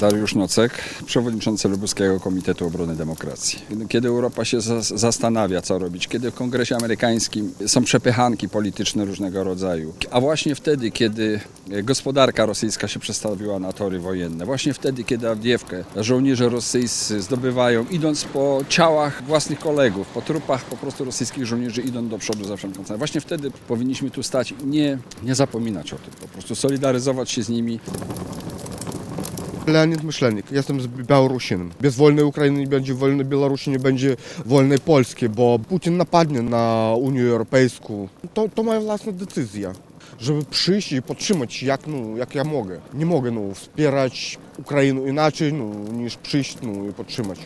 Dariusz Nocek, przewodniczący Lubuskiego Komitetu Obrony Demokracji. Kiedy Europa się zas- zastanawia, co robić, kiedy w Kongresie Amerykańskim są przepychanki polityczne różnego rodzaju, a właśnie wtedy, kiedy gospodarka rosyjska się przestawiła na tory wojenne, właśnie wtedy, kiedy Awdiewkę żołnierze rosyjscy zdobywają, idąc po ciałach własnych kolegów, po trupach po prostu rosyjskich żołnierzy, idą do przodu za wszelką cenę. Właśnie wtedy powinniśmy tu stać i nie, nie zapominać o tym, po prostu solidaryzować się z nimi, Leonid Myślenik, jestem z Białorusinem. Bez wolnej Ukrainy nie będzie wolnej Białorusi, nie będzie wolnej Polski, bo Putin napadnie na Unię Europejską. To, to moja własna decyzja, żeby przyjść i podtrzymać jak, no, jak ja mogę. Nie mogę no, wspierać Ukrainę inaczej no, niż przyjść no, i podtrzymać.